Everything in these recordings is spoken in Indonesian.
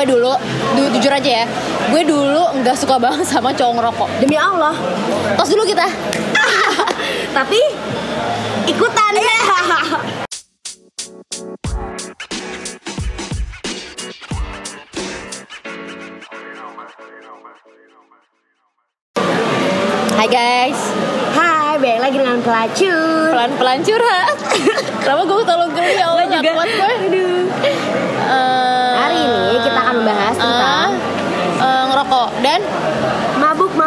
gue dulu du- jujur aja ya gue dulu nggak suka banget sama cowok ngerokok. Demi Allah. tos dulu kita. Tapi ikutan. Ya. Hai guys. Hai, balik lagi dengan pelacur. pelan-pelan curhat. Kenapa gue terlalu geli? Ya Allah nggak kuat gue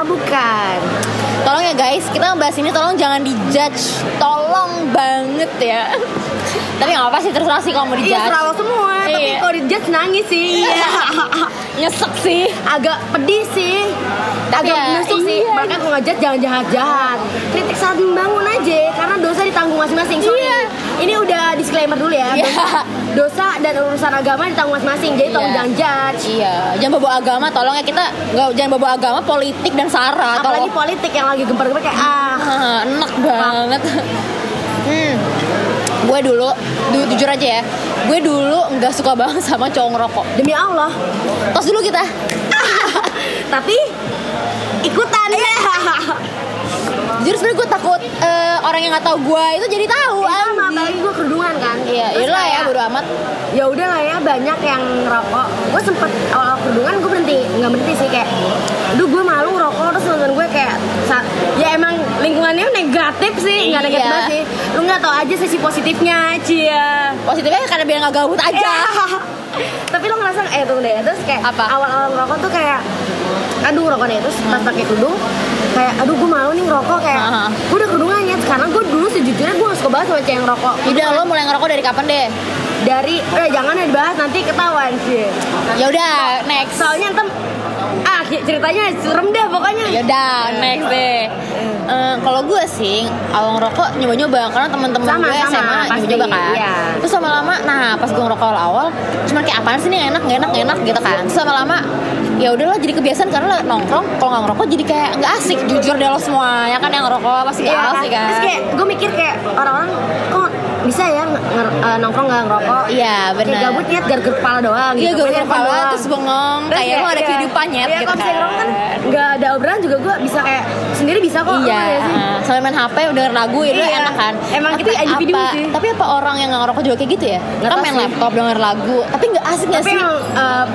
Mabuk-mabukan. tolong ya guys kita ngebahas ini tolong jangan dijudge tolong banget ya tapi nggak apa sih terserah sih kalau mau Iya, dijudge selalu semua. Tapi Iya. kalau dijudge nangis sih. Iya. nyesek sih Agak pedih sih. Tapi Agak ya, menusuk sih. iya. Makanya kalau ngejudge jangan jahat-jahat. Kritik saat membangun aja. Karena dosa ditanggung masing-masing. Sorry. Iya. Ini udah disclaimer dulu ya. Iya. Dosa, dan urusan agama ditanggung masing-masing. Jadi tolong Iya. jangan judge. Iya, jangan bawa agama, tolong ya kita nggak jangan bawa agama, politik dan sara, Apalagi tolong. politik yang lagi gempar-gempar kayak ah. Ah, enak banget. Hmm, gue dulu, du- jujur aja ya, gue dulu nggak suka banget sama cowok ngerokok. Demi Allah. Tos dulu kita. Tapi ikutan ya. Jujur sebenarnya gue takut eh, orang yang nggak tahu gue itu jadi tahu. Iya, sama apalagi gue kerudungan kan. Iya, Terus yaudah lah ya, bodo amat. ya udah lah ya banyak yang ngerokok gue sempet awal kerudungan gue berhenti nggak berhenti sih kayak aduh gue malu rokok terus nonton gue kayak ya emang lingkungannya negatif sih nggak negatif Iya. banget sih lu nggak tahu aja sisi positifnya cia Positifnya karena biar nggak gabut aja. Iya. tapi lo ngerasa eh tuh deh terus kayak Apa? awal-awal ngerokok tuh kayak aduh rokok deh terus pas pakai kerudung kayak aduh gue malu nih ngerokok kayak gue udah kerudungan ya sekarang gue dulu sejujurnya gue gak suka banget sama cewek yang ngerokok Udah lo mulai ngerokok dari kapan deh? dari eh jangan ya dibahas nanti ketahuan sih Ya udah, next. soalnya ntar ah ceritanya serem deh pokoknya Ya udah, next deh. Eh, kalau gue sih awal ngerokok nyoba-nyoba karena teman-teman gue sama, SMA nyoba-nyoba kan. iya. Terus lama-lama, nah pas gue ngerokok awal, cuman kayak apaan sih nih enak, nggak enak, nggak enak gitu kan. Terus lama-lama ya udahlah jadi kebiasaan karena lo nongkrong kalau nggak ngerokok jadi kayak nggak asik jujur deh lo semua ya kan yang ngerokok pasti nggak Iya kan? asik kan Terus kayak gue mikir kayak orang-orang kok bisa ya nger- nger- eh, nongkrong gak ngerokok Iya, benar. Kayak gabut niat kepala doang Iya, gitu Pakai kepala doang. terus bengong Terus kayak lo ada iya. kehidupannya Iya, gitu kalau misalnya ngerokok kan kan. Gak ada obrolan juga gue bisa kayak Sendiri bisa kok Iya, ya sih? sambil main HP udah lagu itu Iya. enak kan. Emang tapi itu individu apa, sih. Tapi apa orang yang nggak ngerokok juga kayak gitu ya? Nggak Kan tahu main sih. laptop denger lagu, tapi nggak asik nggak sih? emang eh,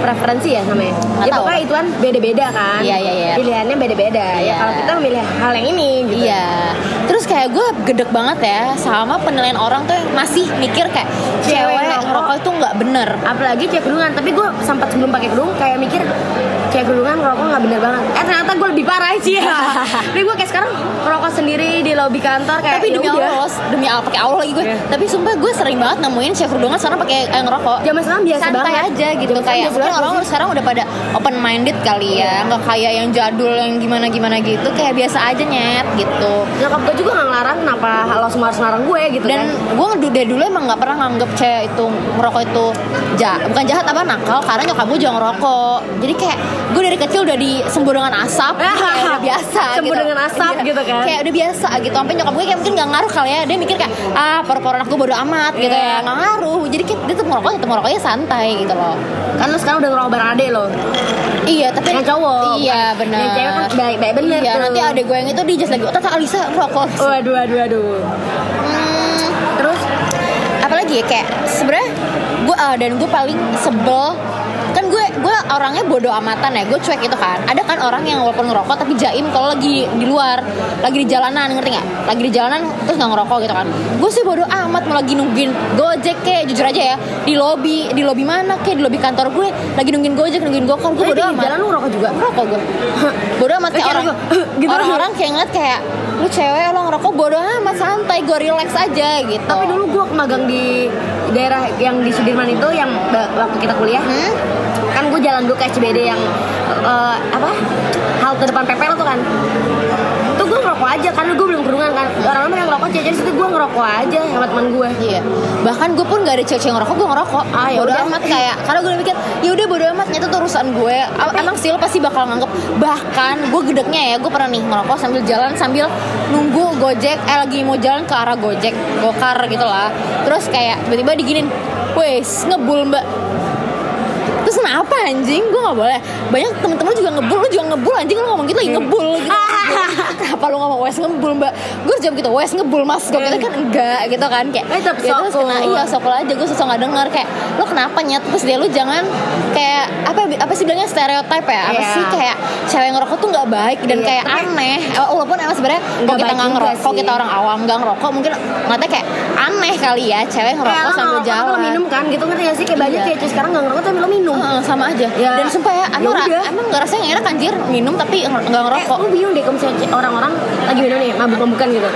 preferensi ya namanya Nggak Ya tahu. pokoknya itu kan beda-beda kan Iya, iya, iya. Pilihannya beda-beda Iya. Ya kalau kita memilih hal yang ini gitu Iya. Terus kayak gue gedek banget ya sama penilaian orang tuh yang masih mikir kayak Cewek cewek ngerokok. itu nggak bener. apalagi cewek kerudungan tapi gue sempat sebelum pakai kerudung kayak mikir cewek kerudungan ngerokok nggak bener banget eh ternyata gue lebih parah sih ya tapi gue kayak sekarang ngerokok sendiri di lobi kantor kayak Tapi demi ya udah. Allah, demi Allah pakai Allah lagi gue. Iya. Tapi sumpah gue sering banget nemuin cewek kerudungan sekarang pakai eh, ngerokok. zaman sekarang biasa santai banget aja gitu sekarang kayak mungkin orang sih. sekarang udah pada open minded kali ya nggak kayak yang jadul yang gimana gimana gitu kayak biasa aja nyet gitu nyokap gue juga nggak ngelarang kenapa lo semua harus ngelarang gue gitu dan kan gue dari dulu emang nggak pernah nganggep cewek itu ngerokok itu jahat bukan jahat apa nakal karena nyokap gue juga ngerokok jadi kayak gue dari kecil udah disembur dengan asap jadi kayak udah biasa Sembur gitu dengan asap Iya. gitu kan. kayak udah biasa gitu sampai nyokap gue kayak mungkin nggak ngaruh kali ya dia mikir kayak ah paru-paru anak gue bodo amat gitu Iya. ya nggak ngaruh jadi kayak dia tuh ngerokok tetap ngerokoknya santai gitu loh kan lo sekarang udah ngerokok bareng ade lo Iya, tapi Yang cowok, Iya, benar. yang cewek kan baik-baik bener Iya, tuh. nanti adek gue yang itu di just lagi, "Oh, Tata Alisa rokok." waduh waduh waduh Hmm, terus apalagi ya kayak sebenarnya gue ah, dan gue paling sebel kan gue gue orangnya bodoh amatan ya gue cuek gitu kan. Ada kan orang yang walaupun ngerokok tapi jaim kalau lagi di luar lagi di jalanan ngerti nggak? Lagi di jalanan terus nggak ngerokok gitu kan. Gue sih bodoh amat mau lagi nungguin gojek kayak jujur aja ya. Di lobi di lobi mana kayak di lobi kantor gue lagi nungguin gojek nungguin gokar gue bodoh di amat. jalan lu ngerokok juga? ngerokok gue. Bodoh amat kayak orang gitu, orang-orang kayak ngeliat kayak lu cewek lo ngerokok bodoh amat santai gue relax aja gitu. Tapi dulu gue magang di daerah yang di Sudirman itu yang waktu kita kuliah. Hmm? Kan gue jalan dulu ke SCBD yang eh, apa halte depan PPL tuh kan tuh gue ngerokok aja karena gue belum kerungan kan orang-orang yang ngerokok cewek situ gue ngerokok aja sama teman gue Iya, bahkan gue pun gak ada cewek yang ngerokok, gue ngerokok. Ah, ya bodo udah. amat kayak, karena gue mikir, ya udah bodo amat, itu tuh urusan gue. A- Emang sih lo pasti bakal nganggep. Bahkan gue gedeknya ya, gue pernah nih ngerokok sambil jalan sambil nunggu gojek, eh lagi mau jalan ke arah gojek, gokar gitu lah. Terus kayak tiba-tiba diginin, wes ngebul mbak. Terus kenapa anjing? Gue nggak boleh. Banyak temen-temen juga ngebul lu juga ngebul anjing. Lu ngomong gitu lagi ngebul gitu. Kenapa lu ngomong wes ngebul mbak? Gue jawab gitu wes ngebul mas. Gue gitu kan enggak gitu kan. Kayak Eh, tetep ya terus kena iya sokol aja. Gue susah nggak denger. Kayak lu kenapa nyet? Terus dia lu jangan kayak apa apa sih bilangnya? Stereotype ya? Apa Iya. sih kayak cewek ngerokok tuh nggak baik dan Iya, kayak tapi- aneh. Eh, walaupun emang sebenarnya Nggak kalau kita nggak ngerokok kita orang awam nggak ngerokok mungkin ngeliatnya kayak aneh kali ya cewek ngerokok lo sambil ngerokok jalan. minum kan gitu ngerti gak sih? Kayak banyak Iya. kayak cewek sekarang gak ngerokok tapi lo minum Sama aja. Ya. dan sumpah ya Ya ra- emang nggak rasanya enak anjir minum tapi nggak Eh, ngerokok. lu bingung deh kalau misalnya orang-orang lagi minum nih mabuk-mabukan gitu.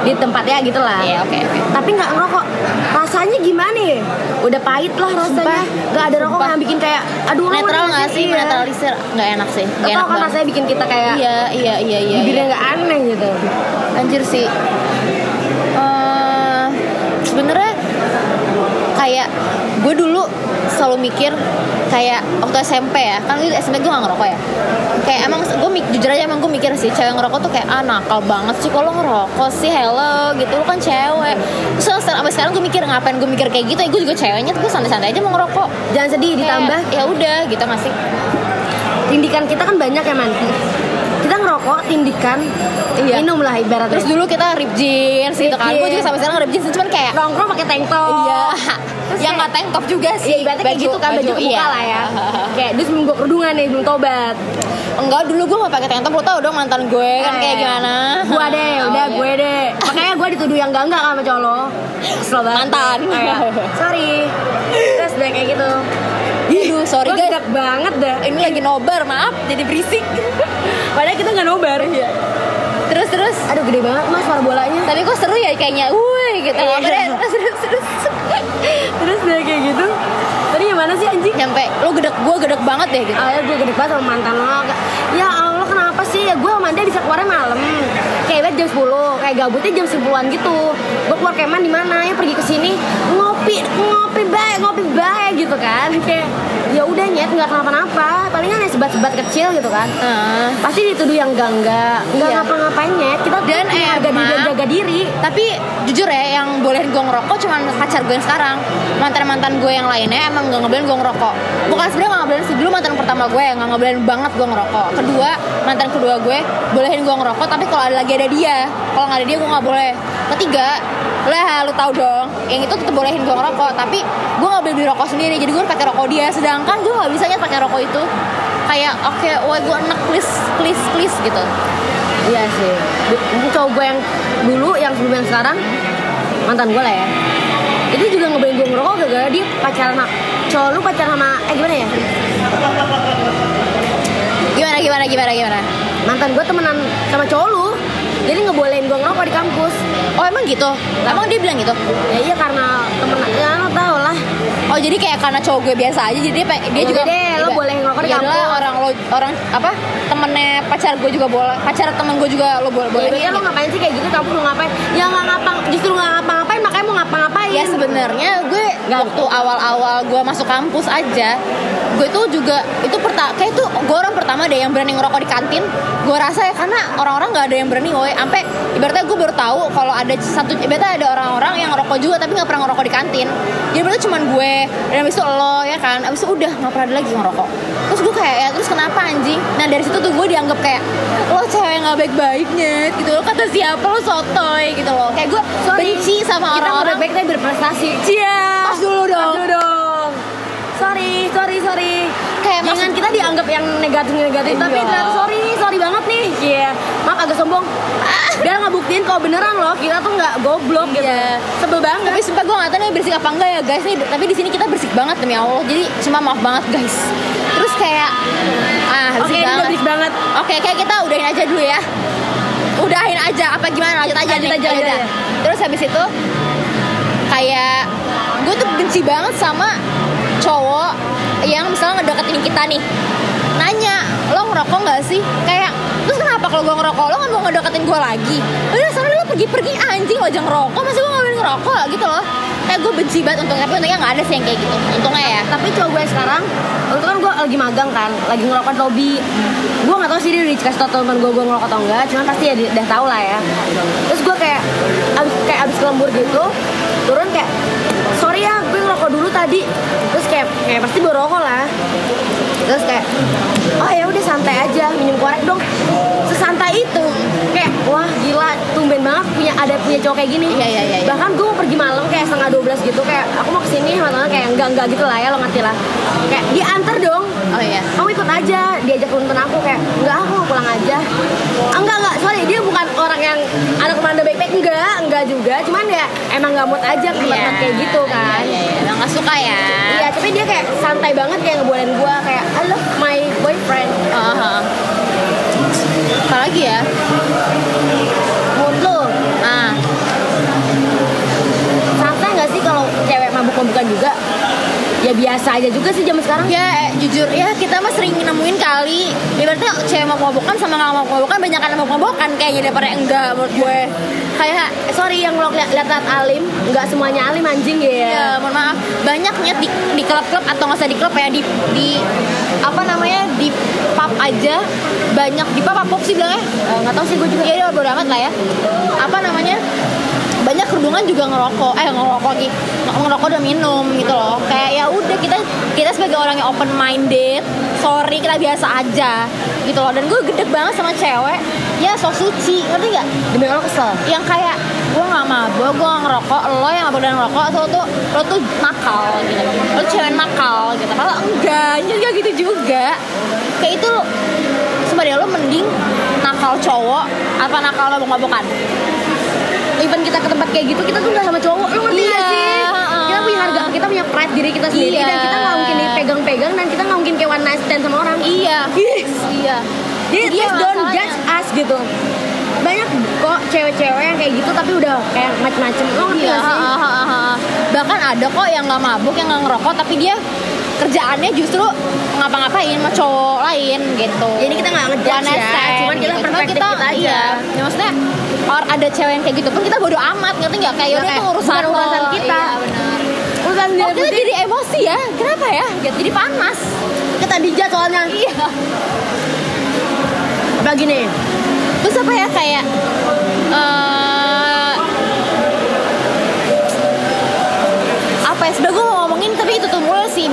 Di tempatnya gitu lah. Iya, oke, oke. tapi nggak ngerokok. Rasanya gimana ya? Udah pahit lah rasanya. Nggak ada rokok Sumpah. yang bikin kayak aduh netral nggak sih? Iya. netralisir nggak enak sih. Nggak enak kan banget. rasanya bikin kita kayak iya iya iya iya, bibirnya iya. nggak aneh gitu. Anjir sih. Eh, sebenarnya kayak gue dulu selalu mikir kayak waktu SMP ya. Kan itu SMP gue gak ngerokok ya. Kayak emang gue jujur aja emang gue mikir sih cewek ngerokok tuh kayak ah nakal banget sih kalau ngerokok sih hello gitu. Lu kan cewek. Terus sampai sekarang gue mikir ngapain gue mikir kayak gitu ya? Gue juga ceweknya tuh gue santai-santai aja mau ngerokok. Jangan sedih Kayak, ditambah. Ya udah gitu nggak sih tindikan kita kan banyak ya man. Kita ngerokok tindikan Iya. minum lah ibaratnya. Terus dulu kita rip jeans gitu kan. Gue juga sampai sekarang rip jeans cuman kayak nongkrong pakai tank top. Iya, Terus yang nggak tank top juga sih. Iya ibaratnya kayak gitu kan baju, kebuka iya. lah ya Kayak dia sebelum gue kerudungan nih belum tobat Enggak, dulu gue nggak pakai tank top. Lo tau dong mantan gue kan kayak Eh, gimana? Gue deh, Oh, udah iya. gue deh Makanya gue dituduh yang enggak-enggak sama cowok lo Kesel banget Mantan. Kayak, Sorry Terus udah kayak gitu Aduh, sorry guys. banget dah Ini lagi nobar, maaf jadi berisik. Padahal kita gak nobar Iya. Terus terus. Aduh gede banget mas suara bolanya Tapi kok seru ya kayaknya. Wuih gitu. Iya. Apa deh? Terus terus terus. Terus udah kayak gitu Tadi gimana sih anjing? Nyampe lo gedek gue gedek banget deh gitu. Awalnya gue gede banget sama mantan lo Ya Allah kenapa sih Ya gue sama dia bisa keluarnya malam Kayak jam 10 Kayak gabutnya jam 10an gitu. Gue keluar keman di mana? Ya pergi ke sini. Ngopi Ngopi baik Ngopi baik gitu kan. Kayak ya udah nyet nggak kenapa-napa. Palingan ya sebat-sebat kecil gitu kan. Nah, pasti dituduh yang enggak enggak enggak Iya. ngapa-ngapain nyet. Kita Dan punya harga diri dan jaga diri. tapi jujur ya yang bolehin gue ngerokok cuma pacar gue yang sekarang. Mantan mantan gue yang lainnya emang gak ngebolehin gue ngerokok. Bukan sebenarnya gak ngebolehin sih dulu mantan pertama gue yang gak ngebolehin banget gue ngerokok. Kedua mantan kedua gue bolehin gue ngerokok tapi kalau ada lagi ada dia. Kalau nggak ada dia gue nggak boleh. Ketiga lah lu tahu dong yang itu tetap bolehin gue ngerokok tapi gue nggak boleh beli rokok sendiri jadi gue pakai rokok dia. Sedangkan gue nggak bisa pakai rokok itu. Kayak oke wah gue enak please please please gitu. Iya sih. Cowok gue yang dulu yang sebelum yang sekarang mantan gue lah ya. Itu juga ngebayang gue ngerokok gara-gara dia pacaran sama cowok lu pacaran sama eh gimana ya? Gimana gimana gimana gimana? Mantan gue temenan sama cowok lu jadi ngebolehin gue ngerokok di kampus Oh emang gitu? Emang dia bilang gitu? ya iya karena temen ya lo tau lah Oh jadi kayak karena cowok gue biasa aja jadi dia, dia Ya juga deh, lo boleh ngerokok di Ya kampus. orang lo orang apa temennya pacar gue juga boleh pacar temen gue juga lo boleh boleh ya lo ngapain sih kayak gitu kampus lo ngapain ya nggak ngapa justru nggak ngapa-ngapain Ya sebenarnya gue Nggak. waktu awal-awal gue masuk kampus aja gue tuh juga itu pertama kayak itu gue orang pertama deh yang berani ngerokok di kantin. Gue rasa ya karena orang-orang nggak ada yang berani woy. Sampai ibaratnya gue baru tahu kalau ada satu ibaratnya ada orang-orang yang ngerokok juga tapi nggak pernah ngerokok di kantin. Jadi berarti cuman gue dan abis itu lo ya kan? Abis itu udah nggak pernah ada lagi ngerokok. Terus gue kayak ya terus kenapa anjing? Nah dari situ tuh gue dianggap kayak lo cewek nggak baik-baiknya gitu lo kata siapa lo sotoy gitu loh. Kayak gue Sorry, benci sama orang-orang baik-baik tapi berprestasi Cia. Tos dulu dong. Tos dulu dong sorry sorry sorry Kayak jangan maksud- kita dianggap yang negatif negatif tapi Iya. ternyata sorry sorry banget nih iya maaf agak sombong biar ngebuktiin kalau beneran loh kita tuh nggak goblok gitu Iya. sebel banget Tapi sumpah gue gak tau nih bersih apa enggak ya guys nih. Tapi di sini kita bersih banget demi Allah. Jadi cuma maaf banget guys. Terus kayak ah oke bersih ini banget. berisik banget Oke kayak kita udahin aja dulu ya. Udahin aja apa gimana lanjut aja Lanjut aja, Ya lanjut udah. aja. Terus habis itu kayak gue tuh benci banget sama cowok yang misalnya ngedeketin kita nih. Nanya lo ngerokok nggak sih? Kayak terus kenapa kalau gue ngerokok? Lo nggak mau ngedeketin gue lagi? Udah sana lo pergi pergi anjing lo aja ngerokok masih gue nggak boleh ngerokok? Gitu loh. Kayak gue benci banget untungnya tapi untungnya nggak ada sih yang kayak gitu untungnya ya. Tapi cowok gue sekarang waktu kan gue lagi magang kan lagi ngerokok lobby. Gue nggak tahu sih dia udah dikasih tau teman gue gue ngerokok atau enggak cuman pasti ya udah tahu lah ya. Terus gue kayak abis kayak abis lembur gitu turun kayak sorry ya gue ngerokok dulu tadi. Terus kayak kayak pasti bawa rokok lah. Terus kayak oh ya udah santai aja minum korek dong. Sesantai itu kayak wah gila tumben banget punya ada punya cowok kayak gini. Iya, iya, iya, iya. bahkan gue mau pergi malam kayak setengah 12 gitu kayak aku mau ke sini sama kayak enggak enggak gitu lah ya lo ngerti lah. Kayak diantar dong. Oh iya. Kamu ikut aja diajak nonton aku kayak enggak aku mau pulang aja. Enggak enggak sorry dia bukan orang yang anak komando baik-baik juga cuman ya emang nggak mood aja ke tempat kayak gitu kan. iya iya iya. Nggak suka ya? Iya, tapi dia kayak santai banget kayak ngebolehin gua kayak I love my boyfriend. Aha. apalagi ya? Mood lu, ah. Santai nggak sih kalau cewek mabuk-mabukan juga? Ya biasa aja juga sih zaman sekarang. ya eh, jujur ya kita mah sering nemuin kali. Ibaratnya cewek mau mabukan sama nggak mau mabukan banyak kan mau mabukan kayaknya daripada enggak menurut gue. Kayak sorry yang lo lihat lihat alim, nggak semuanya alim anjing ya. ya mohon maaf. Banyaknya di di klub-klub atau nggak usah di klub ya di di apa namanya di pub aja. Banyak di pub apa sih bilangnya? Eh, nggak tahu sih gue juga. ya udah bodo amat lah ya. Apa namanya banyak kerudungan juga ngerokok eh ngerokok lagi. Ngerokok dan minum gitu loh udah kita kita sebagai orang yang open minded sorry kita biasa aja gitu loh. Dan gue gede banget sama cewek ya sok suci ngerti nggak? Demi Allah kesel. yang kayak gue nggak mabok gue nggak ngerokok lo yang mabok dan ngerokok lo tuh lo tuh nakal gitu. Lo cewek nakal gitu. Kalau enggak juga gitu juga. Kayak itu sebenarnya lo mending nakal cowok apa nakal lo mabokan Even kita ke tempat kayak gitu, kita tuh nggak sama cowok. Lo diri kita sendiri Iya. dan kita nggak mungkin dipegang-pegang dan kita nggak mungkin kayak one night stand sama orang. iya iya Jadi Iya, please don't masalahnya. judge us gitu. Banyak kok cewek-cewek yang kayak gitu tapi udah kayak macem-macem. Lo ngerti Iya, sih? ha, ha, ha, ha. bahkan ada kok yang nggak mabuk yang nggak ngerokok tapi dia kerjaannya justru ngapa-ngapain sama cowok lain gitu Jadi kita nggak ngejudge ya, stand cuman kita gitu. perspektif kita aja. iya. ya, maksudnya or ada cewek yang kayak gitu pun kita bodo amat ngerti nggak kayak udah kayak, itu urusan urusan kita. iya, Oh, dia kita putih, jadi emosi ya. Kenapa ya? Gitu, jadi panas. Kita dijudge soalnya. iya. Bagi nih, terus apa ya kayak eh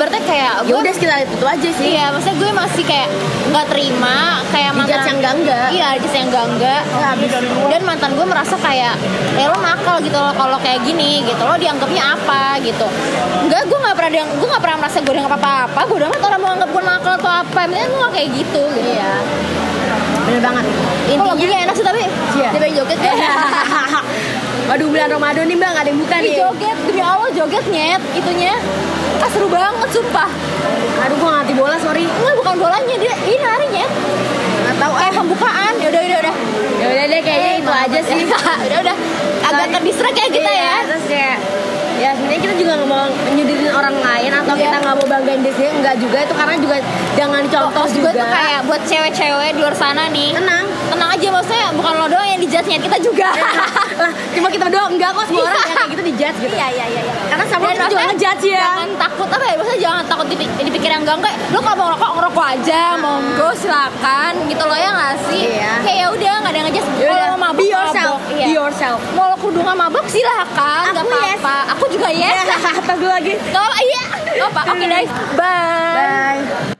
berarti kayak ya gue udah sekitar itu aja sih. Iya, maksudnya gue masih kayak nggak terima kayak mantan Dijudge yang enggak-enggak. Iya, dijudge yang enggak enggak. Dan mantan gue merasa kayak ya lo nakal gitu loh kalau kayak gini gitu lo dianggapnya apa gitu. Enggak, gue nggak pernah diang- gue nggak pernah merasa gue dianggap apa-apa. Gue udah orang mau anggap gue nakal atau apa. Maksudnya gue nggak kayak gitu. Gitu. Iya. Bener banget. Intinya lagunya enak sih tapi Iya. dia pengen joget ya. Waduh bulan Ramadan nih mbak ada yang buka Ih, nih. joget demi Allah joget nyet itunya. Ah seru banget sumpah. Aduh gua ngerti bola sorry. Enggak bukan bolanya dia ini hari nyet. Nggak tahu. Kayak pembukaan. Yaudah yaudah udah. Ya udah deh kayaknya Eh, itu aja sih. udah udah agak kedistrak ya kita Iya, ya Terus kayak ya sebenarnya kita juga nggak mau nyudirin orang lain atau Iya. kita nggak mau banggain diri sendiri enggak juga itu karena juga jangan contoh Terus juga. gue tuh kayak buat cewek-cewek di luar sana nih tenang. tenang aja maksudnya bukan lo doang yang dijudge kita juga lah cuma kita berdua enggak kok semua orang Iya. yang kayak gitu dijudge gitu. iya iya iya Karena sama kita juga ngejudge ya. jangan takut apa ya maksudnya jangan takut dipi- dipikir yang enggak enggak lo kalau mau ngerokok ngerokok aja monggo silakan gitu loh ya nggak sih Iya. kayak ya udah nggak ada ngejudge Yaudah, kalau mau mabuk be yourself, mabuk. Iya. be yourself. mau kerudungan mabuk silakan nggak Aku yes. apa-apa aku juga yes Tas dulu lagi. Kalau iya, apa? Oke guys, bye. Bye.